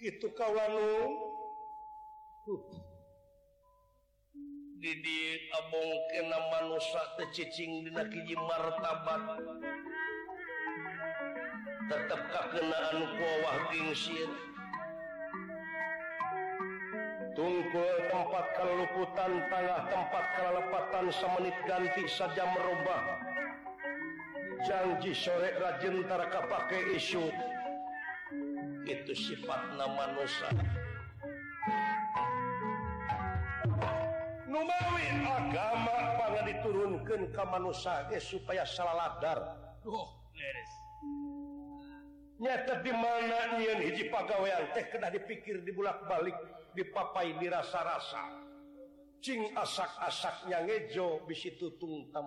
itu kawanam tetap kekenaan bawahsin tungko tempat keuputan tanah tempat keatan semenit ganti saja merubah janji sore rajentarkapak isu yang itu sifat namasa agama diturunkan supaya salah ladarta oh, di manai pegawean teh dipikir di bulak-balik dipapai dirasa-rasacinc asak-asaknya ngejo bisi tutung kam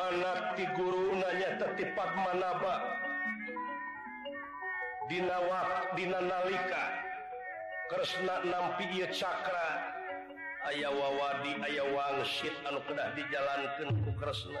ati guru nanya tertipat Manaba Diwak nalika kesna nampi dia Cakra ayawawadi ayawan dijalankan kuresnakrampikusna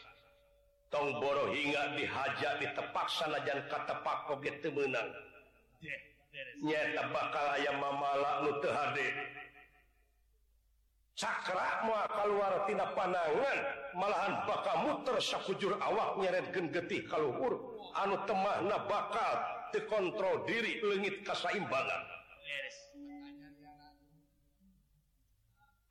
ng boro hingga dihajar di tepak sanajan kata pako gettemenang nyata bakal aya Manut Cakra keluar panwan malahan bakal muterkujur awak nyeregen getih kalau huruf anu temakna bakal dikontrol diri legit kesaimbangan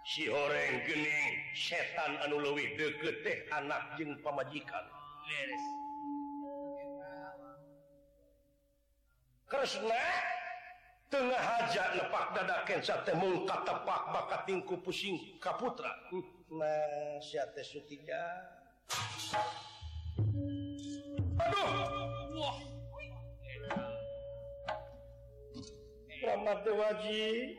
wandered sireng geni setan anuluwi de getih anak pamajikan Ten hajar lepak dadaken satte mungka tepak bakat ingku pusing Kaputra hmm. Ram wajib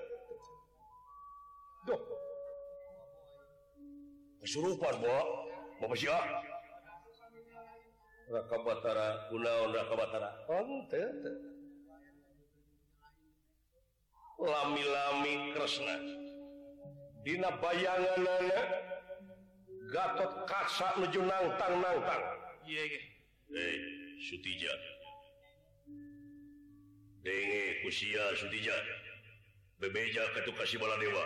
Hai surpan rakatara gun oh, lamilamires Di bayangangatot kasak menuju naang naang Hai eh, denge usia bebeja ketuakasi bala dewa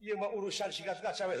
言えばうさしががちゃってさんだが!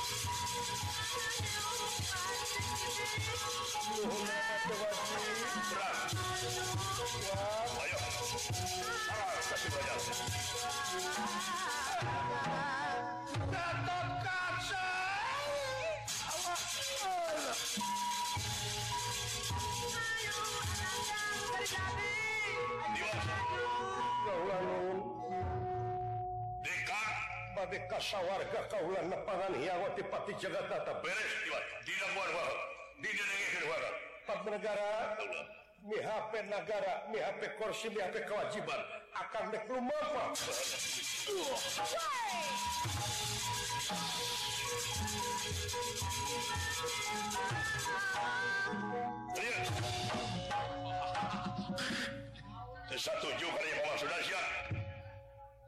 asa warga kaulan nepangan hiawat di pati Jagatata beres diwat di lamuan warga di nenengin warga empat negara mi HP negara mi HP kursi mi HP kewajiban akan deklum apa Satu juga yang maksudnya siap.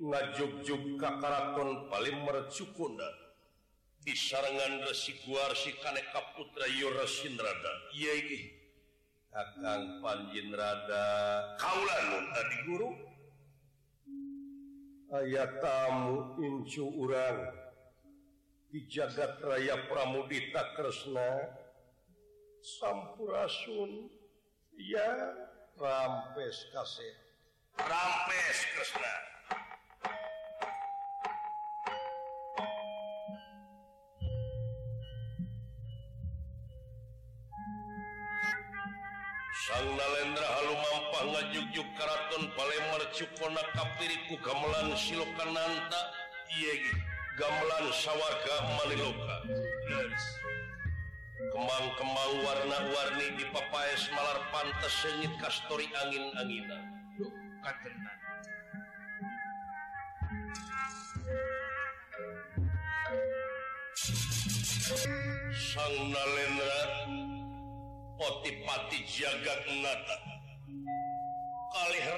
Jogjog Kakaraton paling merecu pun disngan resiguars kanek Kaputra Youraradarada kau guru ayat tamu Incurang dijagarayaa Pramuudita Kresnasura Sun ya Rames Ramesresna Ujug Karaton palemar Cukona Kapiriku gamelan Silokananta iye iya. gamelan sawaga Maniloka kembang-kembang warna-warni di Papaes Malar pantas sengit Kastori angin-anginan sang Nalendra Potipati jagat nata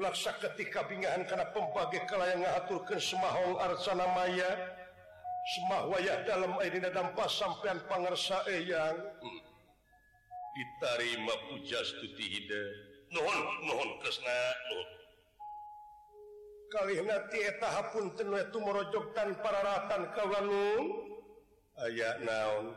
pirsa ketika binaan karena pembagikala yang mengaturkan semaul Arcana May seway dalam air eh, tanpa sampeyan panaiang ditarimajas kali tahap pun tenuh itu merojoktan paraatan ke aya naon.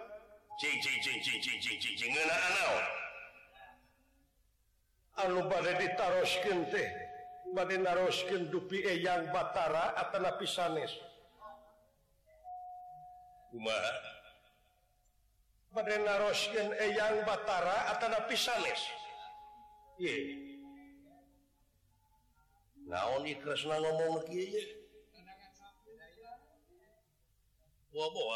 dipi yang Batara adalahpisanisar yang Batara adalahpisanis naon ngomo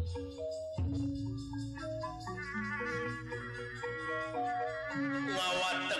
mawadda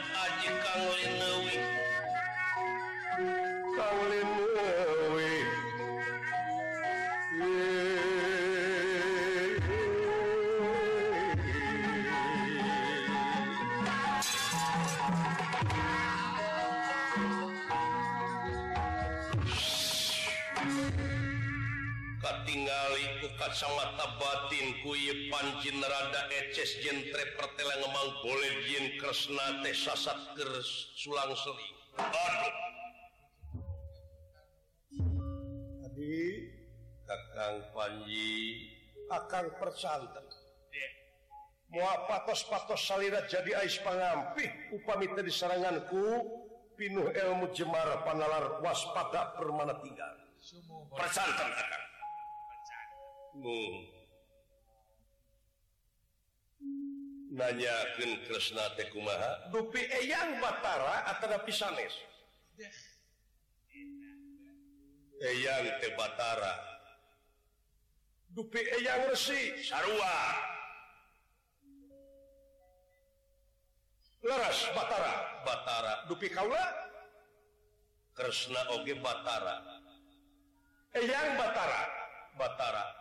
mata batin kuye pancin rada eces jentre pertela ngemang boleh jen kresna teh sasat ker sulang seling. aduh tadi kakang panji akang percanten yeah. Mau patos-patos salira jadi ais pangampih upami tadi seranganku pinuh ilmu jemar panalar waspada permana tinggal percanten kakang Hai nanya filmresna Tema dupi yang batara atau pis yang dupi yang resih Hai leras batara batatara dupi kalau Hairesna OG bata yang bata batara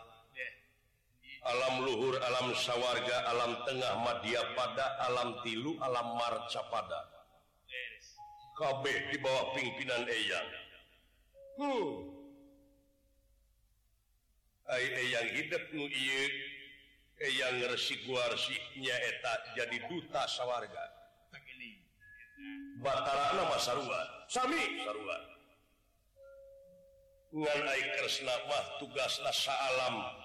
punya alam Luhur alam sawwarga alam tengah Maya pada alam tilu alam marcapada diba pimpinanangmuangigunyaak jadi duta sawwarga naah tugaslahlam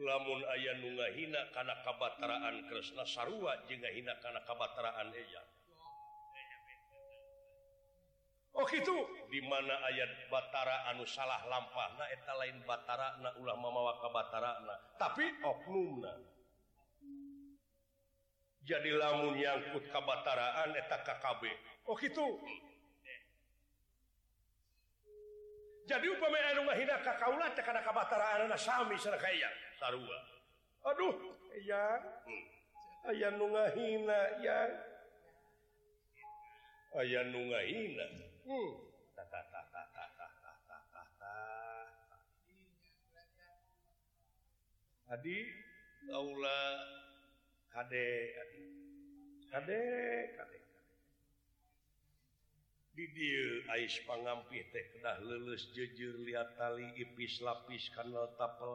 lamun aya hin karena kataraan Krisnaua je hinak karena kaan Oh gitu dimana ayat batataraanu salah lampa Naheta lain bata ulama memawa katara tapi jadi lamunnyakut kabataraan eteta KKB Oh gitu jadi pe hinan Tarua Aduh ya hmm. ayaungaia ya aya nungaia had hmm. Aula Hdek Hdekbir A panpit tek nah lulus jujur lihattali ipis lapis kan tapel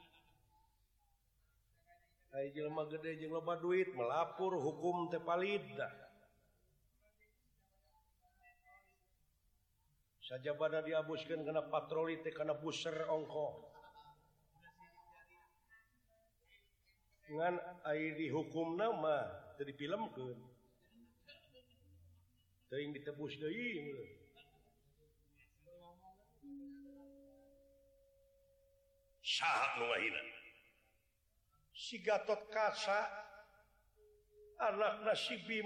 gede duit melapur hukum tepal saja pada diabuskan karena patrolit karena busser ongko dengan air di hukum nama terpil keing ditebus saatan gatotca anak nasiuh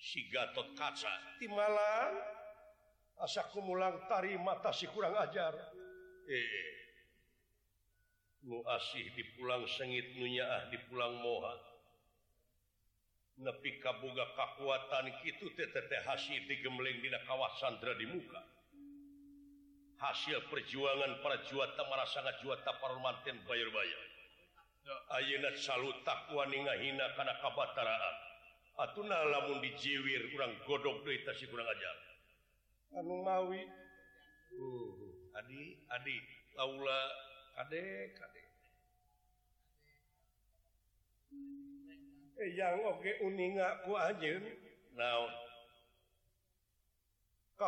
sigatot kaca asku pulang tari mata sih kurang ajar muih eh. di pulang sengit nunya ah di pulang mohan nepikabuga kekuatan itu has tigemng kawasanndra dimuka hasil perjuangan para juatan merasaangan juta parmanten bayar-bayar karena Atmun dijiwir kurang godok kurangjarwi Adek yang oke uningku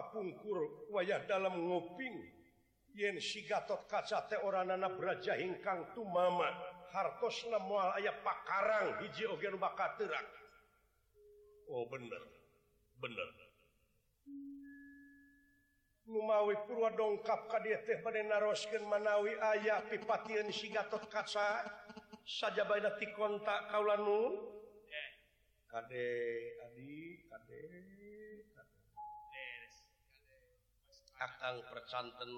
ungkur wayah dalam ngoping Y sigatot kaca orang beraja hinkang tuh Ma hartos le mual ayaah Pak Karang hijaiogen Oh bener benermawi pura dongkap K pada naros menawi ayah pipatigatot kaca saja bay di kontak kauundek percantan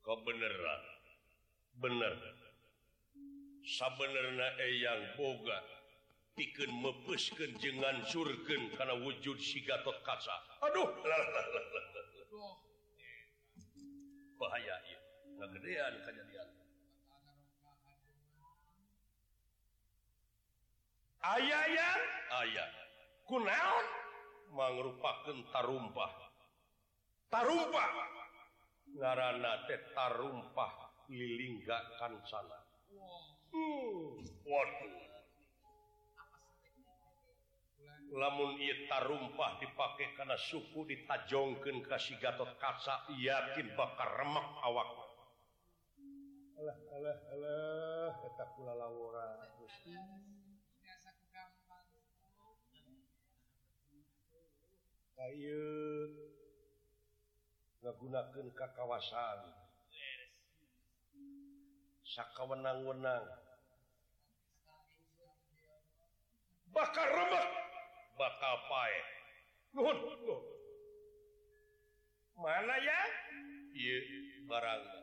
kok beneran ner Sab yang boga piken mebeskenngan surgen karena wujud sigato kasah aduh bahaya kejadian aya ya aya naon mangrupa kentarrumpahah ngarumpahling kan sana hmm, lamuntarrumpah dipakai karena suku ditajongken kasih gatot kaca yakin bakarremak awak pusti enggak menggunakanken ke kawasanska menang-wenang bakarbat bakal pay mana ya bardi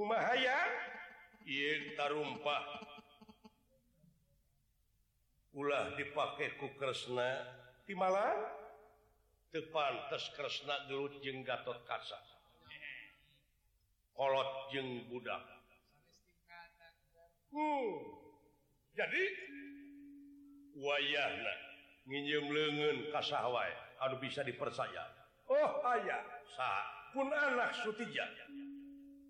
Mahaaya tarump pulah dipakai kuresna timah depan tesresna dulu jenggahtot kast jeng budak hmm. jadi le kasaway Aduh bisa dipercaya Oh ayaah pun anak sutinya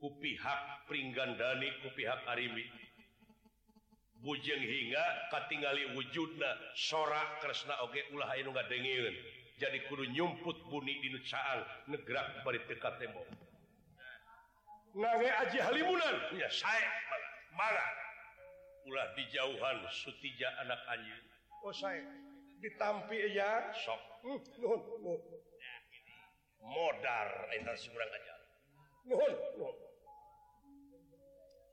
kupihak peringgandani kupihak Ari bujeng hingga katingali wujudna sorakresna Oke Ulah dein jadi guru nyput bunyi diaan Negrakkat tembo na ajamun marah ulah dijauhan suti anakaknya ditamp ya so mod energi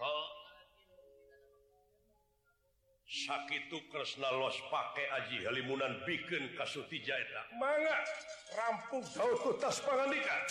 Hai sakitresna Los pakai aji halimunan bikin kasuti Jaita banget rampung da kutas panganikan